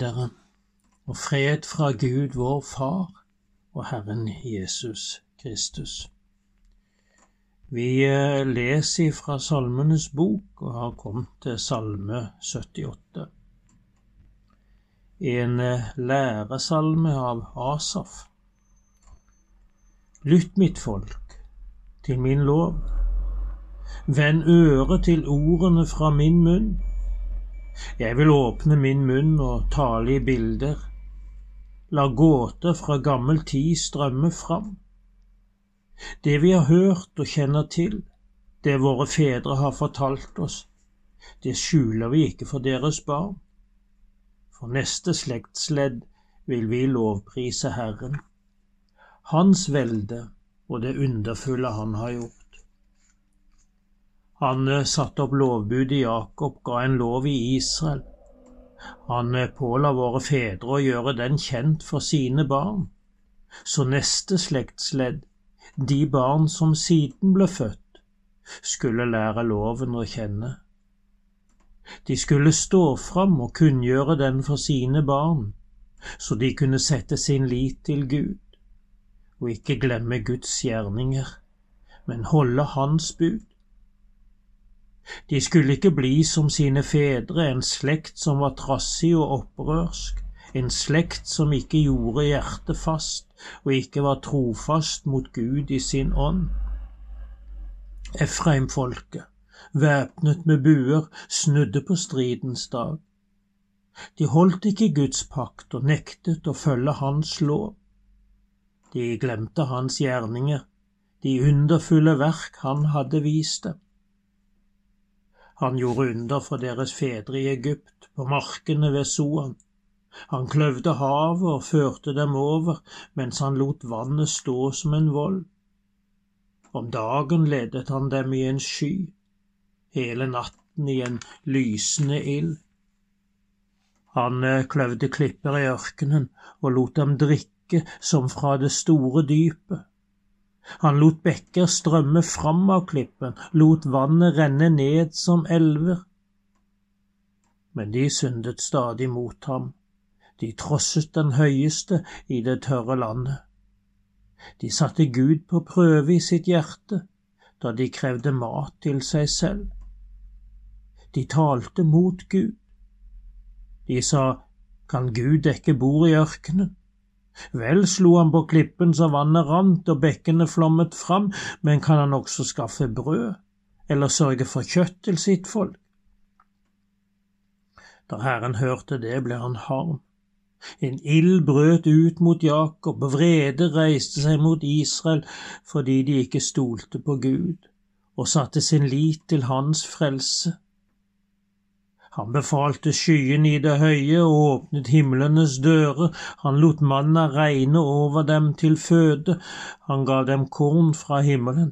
dere, og fred fra Gud vår Far og Herren Jesus Kristus. Vi eh, leser fra Salmenes bok og har kommet til Salme 78. En eh, læresalme av Asaf. Lytt, mitt folk, til min lov. Vend øret til ordene fra min munn. Jeg vil åpne min munn og tale i bilder, la gåter fra gammel tid strømme fram. Det vi har hørt og kjenner til, det våre fedre har fortalt oss, det skjuler vi ikke for deres barn. For neste slektsledd vil vi lovprise Herren, Hans velde og det underfulle Han har gjort. Han eh, satte opp lovbud i Jakob, ga en lov i Israel. Han eh, påla våre fedre å gjøre den kjent for sine barn. Så neste slektsledd, de barn som siden ble født, skulle lære loven å kjenne. De skulle stå fram og kunngjøre den for sine barn, så de kunne sette sin lit til Gud, og ikke glemme Guds gjerninger, men holde Hans bud. De skulle ikke bli som sine fedre, en slekt som var trassig og opprørsk, en slekt som ikke gjorde hjertet fast og ikke var trofast mot Gud i sin ånd. Efraim-folket, væpnet med buer, snudde på stridens dag. De holdt ikke Guds pakt og nektet å følge Hans lov. De glemte Hans gjerninger, de underfulle verk Han hadde vist dem. Han gjorde under for deres fedre i Egypt, på markene ved Soan. Han kløvde havet og førte dem over, mens han lot vannet stå som en vold. Om dagen ledet han dem i en sky, hele natten i en lysende ild. Han eh, kløvde klipper i ørkenen og lot dem drikke som fra det store dypet. Han lot bekker strømme fram av klippen, lot vannet renne ned som elver. Men de syndet stadig mot ham, de trosset den høyeste i det tørre landet. De satte Gud på prøve i sitt hjerte da de krevde mat til seg selv. De talte mot Gud. De sa, kan Gud dekke bord i ørkenen? Vel slo han på klippen så vannet rant og bekkene flommet fram, men kan han også skaffe brød, eller sørge for kjøtt til sitt folk? Da Herren hørte det, ble han harm. En ild brøt ut mot Jakob, og vrede reiste seg mot Israel fordi de ikke stolte på Gud og satte sin lit til Hans frelse. Han befalte skyene i det høye og åpnet himlenes dører, han lot manna regne over dem til føde, han ga dem korn fra himmelen.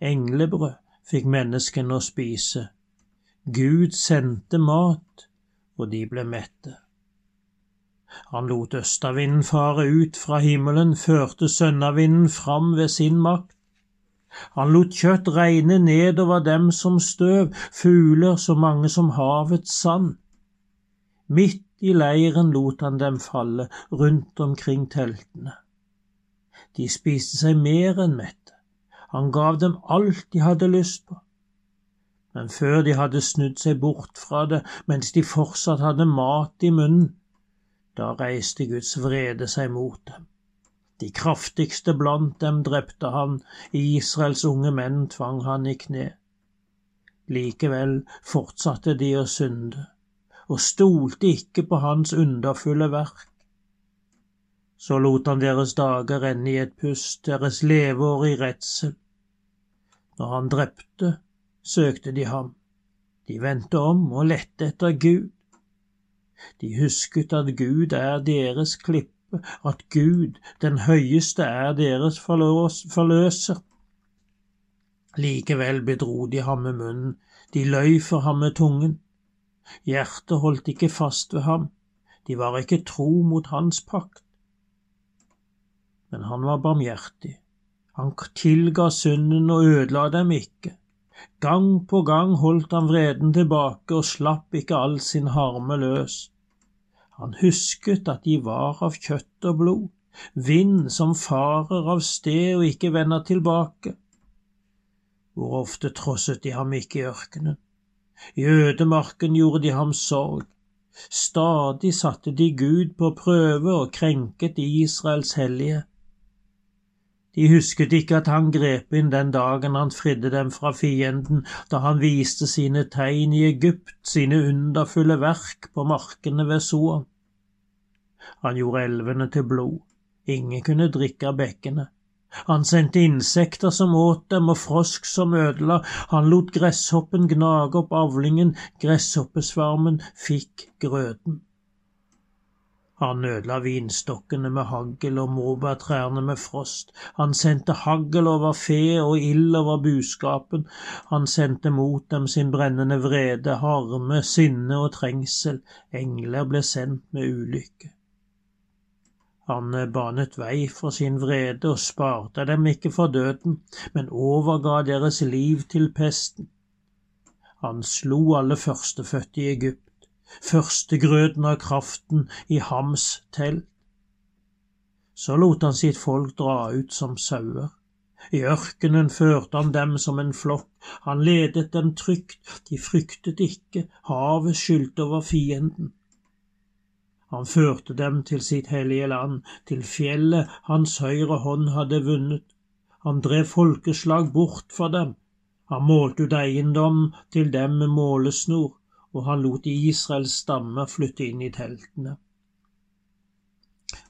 Englebrød fikk menneskene å spise. Gud sendte mat, og de ble mette. Han lot østavinden fare ut fra himmelen, førte sønnavinden fram ved sin makt. Han lot kjøtt regne nedover dem som støv, fugler så mange som havets sand. Midt i leiren lot han dem falle, rundt omkring teltene. De spiste seg mer enn mette. Han gav dem alt de hadde lyst på. Men før de hadde snudd seg bort fra det, mens de fortsatt hadde mat i munnen, da reiste Guds vrede seg mot dem. De kraftigste blant dem drepte han, Israels unge menn tvang han i kne. Likevel fortsatte de å synde, og stolte ikke på hans underfulle verk. Så lot han deres dager renne i et pust, deres leveår i redsel. Når han drepte, søkte de ham. De vendte om og lette etter Gud. De husket at Gud er deres klippe at Gud, den høyeste, er deres forløser. Likevel bedro de ham med munnen, de løy for ham med tungen. Hjertet holdt ikke fast ved ham, de var ikke tro mot hans pakt. Men han var barmhjertig, han tilga synden og ødela dem ikke. Gang på gang holdt han vreden tilbake og slapp ikke all sin harme løs. Han husket at de var av kjøtt og blod, vind som farer av sted og ikke vender tilbake. Hvor ofte trosset de ham ikke i ørkenen? I ødemarken gjorde de ham sorg. Stadig satte de Gud på prøve og krenket Israels hellige. De husket ikke at han grep inn den dagen han fridde dem fra fienden, da han viste sine tegn i Egypt, sine underfulle verk på markene ved Soa. Han gjorde elvene til blod, ingen kunne drikke av bekkene. Han sendte insekter som åt dem, og frosk som ødela. Han lot gresshoppen gnage opp avlingen, gresshoppesvarmen fikk grøten. Han ødela vinstokkene med hagl og morbærtrærne med frost. Han sendte hagl over fe og ild over buskapen. Han sendte mot dem sin brennende vrede, harme, sinne og trengsel. Engler ble sendt med ulykke. Han banet vei for sin vrede og sparte dem ikke for døden, men overga deres liv til pesten. Han slo alle førstefødte i Egypt, førstegrøden av kraften i Hams telt. Så lot han sitt folk dra ut som sauer. I ørkenen førte han dem som en flokk, han ledet dem trygt, de fryktet ikke, havet skyldte over fienden. Han førte dem til sitt hellige land, til fjellet hans høyre hånd hadde vunnet. Han drev folkeslag bort fra dem. Han målte ut eiendom til dem med målesnor, og han lot Israels stammer flytte inn i teltene.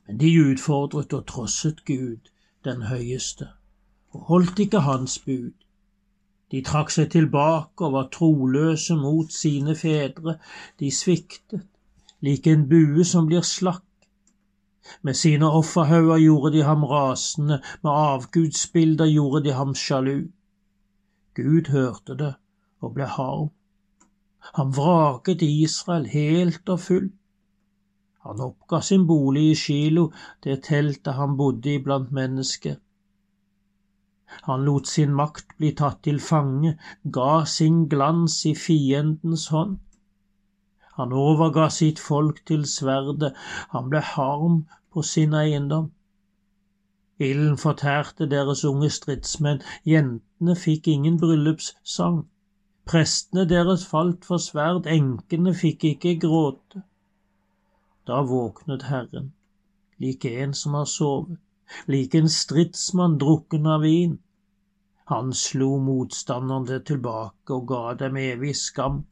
Men de utfordret og trosset Gud, den høyeste, og holdt ikke hans bud. De trakk seg tilbake og var troløse mot sine fedre, de sviktet lik en bue som blir slakk. Med sine offerhauger gjorde de ham rasende, med avgudsbilder gjorde de ham sjalu. Gud hørte det og ble harm. Han vraket Israel helt og fullt. Han oppga sin bolig i Shilo, det teltet han bodde i blant mennesker. Han lot sin makt bli tatt til fange, ga sin glans i fiendens hånd. Han overga sitt folk til sverdet, han ble harm på sin eiendom. Ilden fortærte deres unge stridsmenn, jentene fikk ingen bryllupssang. Prestene deres falt for sverd, enkene fikk ikke gråte. Da våknet Herren, lik en som har sovet, lik en stridsmann drukken av vin. Han slo motstanderne tilbake og ga dem evig skam.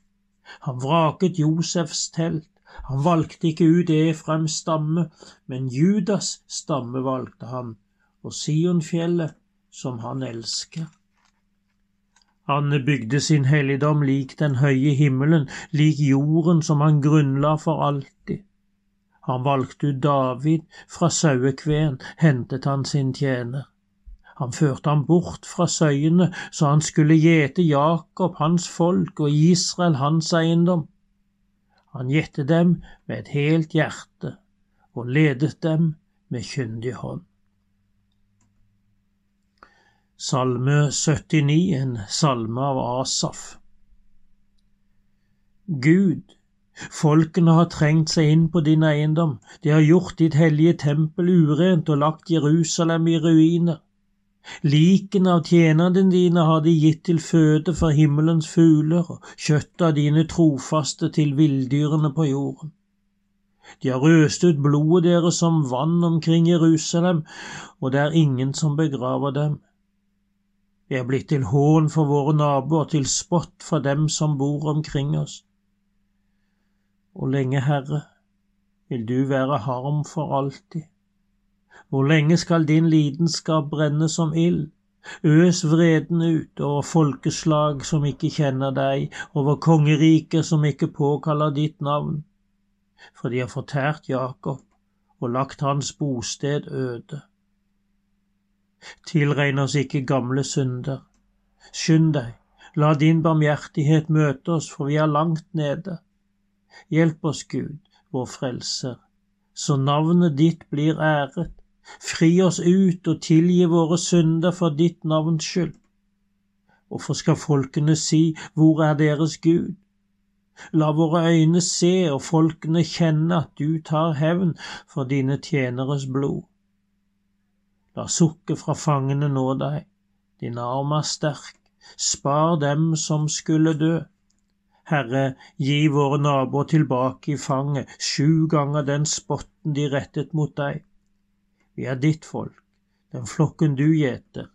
Han vraket Josefs telt, han valgte ikke ut Efraims stamme, men Judas stamme valgte han, og Sionfjellet, som han elsker. Han bygde sin helligdom lik den høye himmelen, lik jorden som han grunnla for alltid. Han valgte ut David, fra sauekveen, hentet han sin tjener. Han førte ham bort fra søyene, så han skulle gjete Jakob, hans folk, og Israel, hans eiendom. Han gjette dem med et helt hjerte og ledet dem med kyndig hånd. Salme 79, en salme av Asaf. Gud, folkene har trengt seg inn på din eiendom, de har gjort ditt hellige tempel urent og lagt Jerusalem i ruiner. Likene av tjenerne dine har de gitt til føde for himmelens fugler, og kjøttet av dine trofaste til villdyrene på jorden. De har øst ut blodet deres som vann omkring Jerusalem, og det er ingen som begraver dem. Vi er blitt til hån for våre naboer, til spott for dem som bor omkring oss. Hvor lenge, Herre, vil du være harm for alltid? Hvor lenge skal din lidenskap brenne som ild? Øs vreden ut over folkeslag som ikke kjenner deg, over kongeriker som ikke påkaller ditt navn. For de har fortært Jakob og lagt hans bosted øde. Tilregn oss ikke gamle synder. Skynd deg, la din barmhjertighet møte oss, for vi er langt nede. Hjelp oss, Gud, vår frelser, så navnet ditt blir æret Fri oss ut og tilgi våre synder for ditt navns skyld. Hvorfor skal folkene si Hvor er deres Gud? La våre øyne se og folkene kjenne at du tar hevn for dine tjeneres blod. La sukket fra fangene nå deg, din arm er sterk, spar dem som skulle dø. Herre, gi våre naboer tilbake i fanget, sju ganger den spotten de rettet mot deg. Vi er ditt folk, den flokken du gjeter.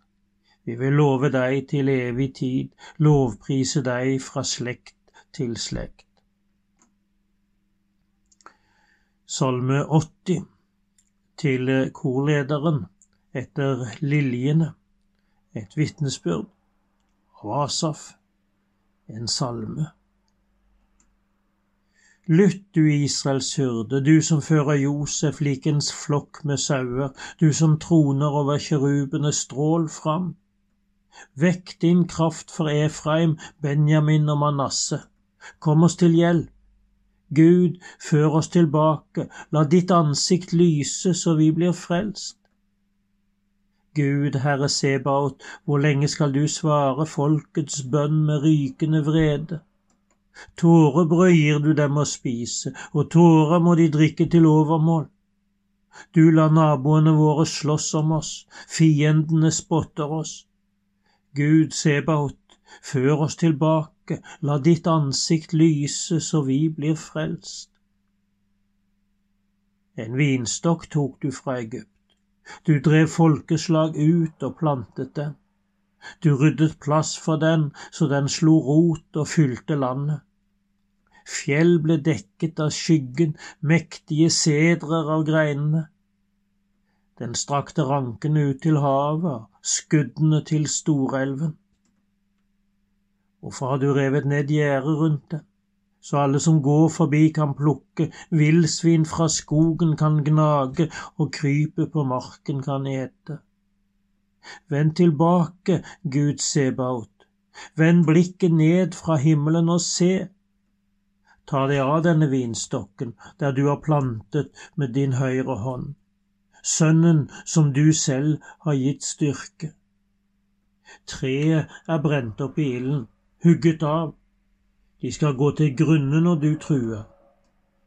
Vi vil love deg til evig tid, lovprise deg fra slekt til slekt. Salme 80 til korlederen etter Liljene, et vitnesbyrd av Asaf, en salme. Lytt, du Israels hyrde, du som fører Josef lik en flokk med sauer, du som troner over kirubene, strål fram. Vekk din kraft for Efraim, Benjamin og Manasse. Kom oss til hjelp. Gud, før oss tilbake, la ditt ansikt lyse så vi blir frelst. Gud, Herre Sebaot, hvor lenge skal du svare folkets bønn med rykende vrede? Tårebrød gir du dem å spise, og tårer må de drikke til overmål. Du lar naboene våre slåss om oss, fiendene spotter oss. Gud Sebaot, før oss tilbake, la ditt ansikt lyse så vi blir frelst. En vinstokk tok du fra Egypt. Du drev folkeslag ut og plantet den. Du ryddet plass for den så den slo rot og fylte landet. Fjell ble dekket av skyggen, mektige sedrer av greinene. Den strakte rankene ut til havet, skuddene til storelven. Hvorfor har du revet ned gjerdet rundt det, så alle som går forbi kan plukke, villsvin fra skogen kan gnage og krypet på marken kan ete? Vend tilbake, Gud Sebaot, vend blikket ned fra himmelen og se. Ta deg av denne vinstokken der du har plantet med din høyre hånd sønnen som du selv har gitt styrke. Treet er brent opp i ilden, hugget av. De skal gå til grunne når du truer.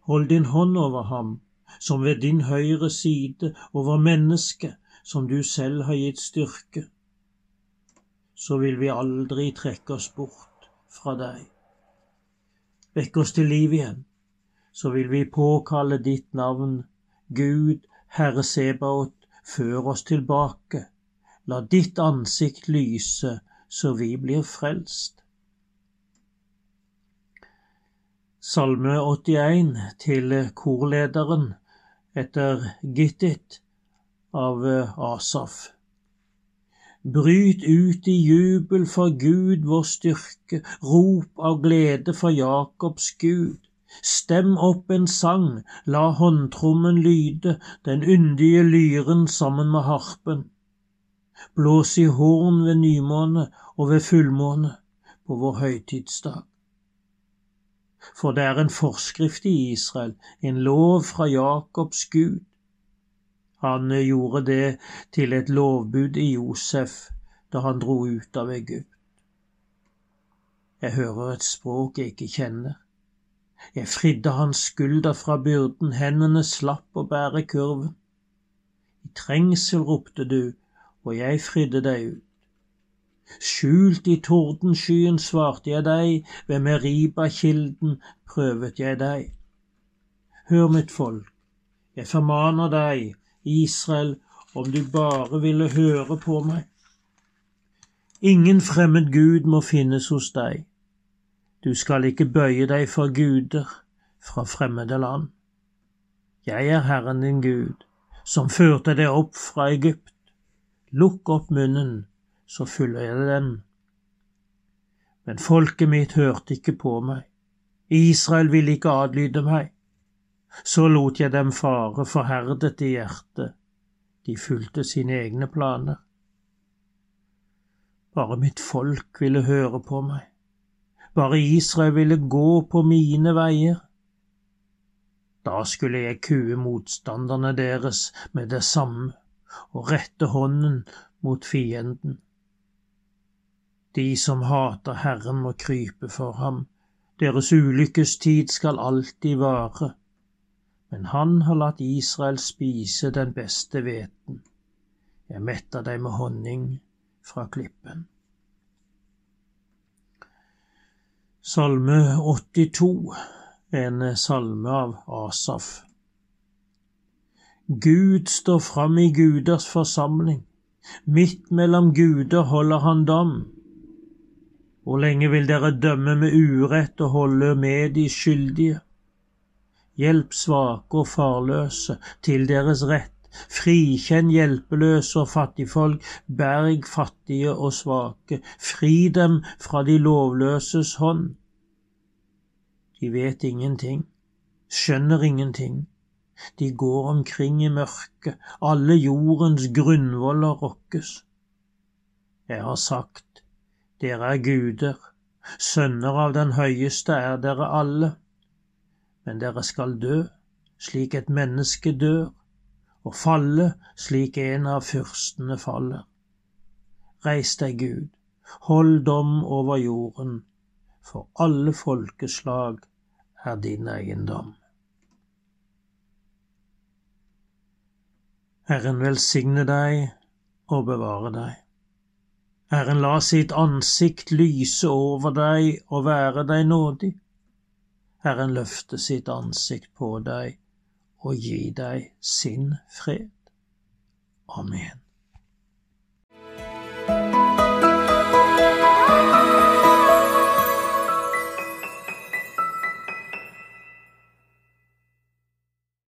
Hold din hånd over ham, som ved din høyre side, over mennesket som du selv har gitt styrke. Så vil vi aldri trekke oss bort fra deg. Vekk oss til liv igjen, så vil vi påkalle ditt navn, Gud Herre Sebaot, før oss tilbake. La ditt ansikt lyse, så vi blir frelst. Salme 81 til korlederen etter Gittit av Asaf. Bryt ut i jubel for Gud vår styrke, rop av glede for Jakobs Gud. Stem opp en sang, la håndtrommen lyde, den yndige lyren sammen med harpen. Blås i horn ved nymåne og ved fullmåne på vår høytidsdag. For det er en forskrift i Israel, en lov fra Jakobs Gud. Han gjorde det til et lovbud i Josef da han dro ut av Egypt. Jeg hører et språk jeg ikke kjenner. Jeg fridde hans skulder fra byrden, hendene slapp å bære kurven. I trengsel ropte du, og jeg fridde deg ut. Skjult i tordenskyen svarte jeg deg, ved Meriba-kilden prøvet jeg deg. Hør, mitt folk, jeg formaner deg, Israel, om du bare ville høre på meg. Ingen fremmed gud må finnes hos deg. Du skal ikke bøye deg for guder fra fremmede land. Jeg er Herren din Gud, som førte deg opp fra Egypt. Lukk opp munnen, så fyller jeg den. Men folket mitt hørte ikke på meg. Israel ville ikke adlyde meg. Så lot jeg dem fare, forherdet i hjertet. De fulgte sine egne planer. Bare mitt folk ville høre på meg bare Israel ville gå på mine veier. Da skulle jeg kue motstanderne deres med det samme og rette hånden mot fienden. De som hater Herren må krype for ham, Deres ulykkestid skal alltid vare. Men han har latt Israel spise den beste hveten. Jeg metter deg med honning fra klippen. Salme 82, en salme av Asaf. Gud står fram i guders forsamling. Midt mellom guder holder han dom. Hvor lenge vil dere dømme med urett og holde med de skyldige? Hjelp svake og farløse til deres rett. Frikjenn hjelpeløse og fattigfolk, berg fattige og svake. Fri dem fra de lovløses hånd. De vet ingenting, skjønner ingenting. De går omkring i mørket, alle jordens grunnvoller rokkes. Jeg har sagt, dere er guder, sønner av den høyeste er dere alle, men dere skal dø slik et menneske dør, og falle slik en av fyrstene faller. Reis deg, Gud, hold dom over jorden, for alle folkeslag er din eiendom. Herren velsigne deg og bevare deg. Herren la sitt ansikt lyse over deg og være deg nådig. Herren løfte sitt ansikt på deg og gi deg sin fred. Amen.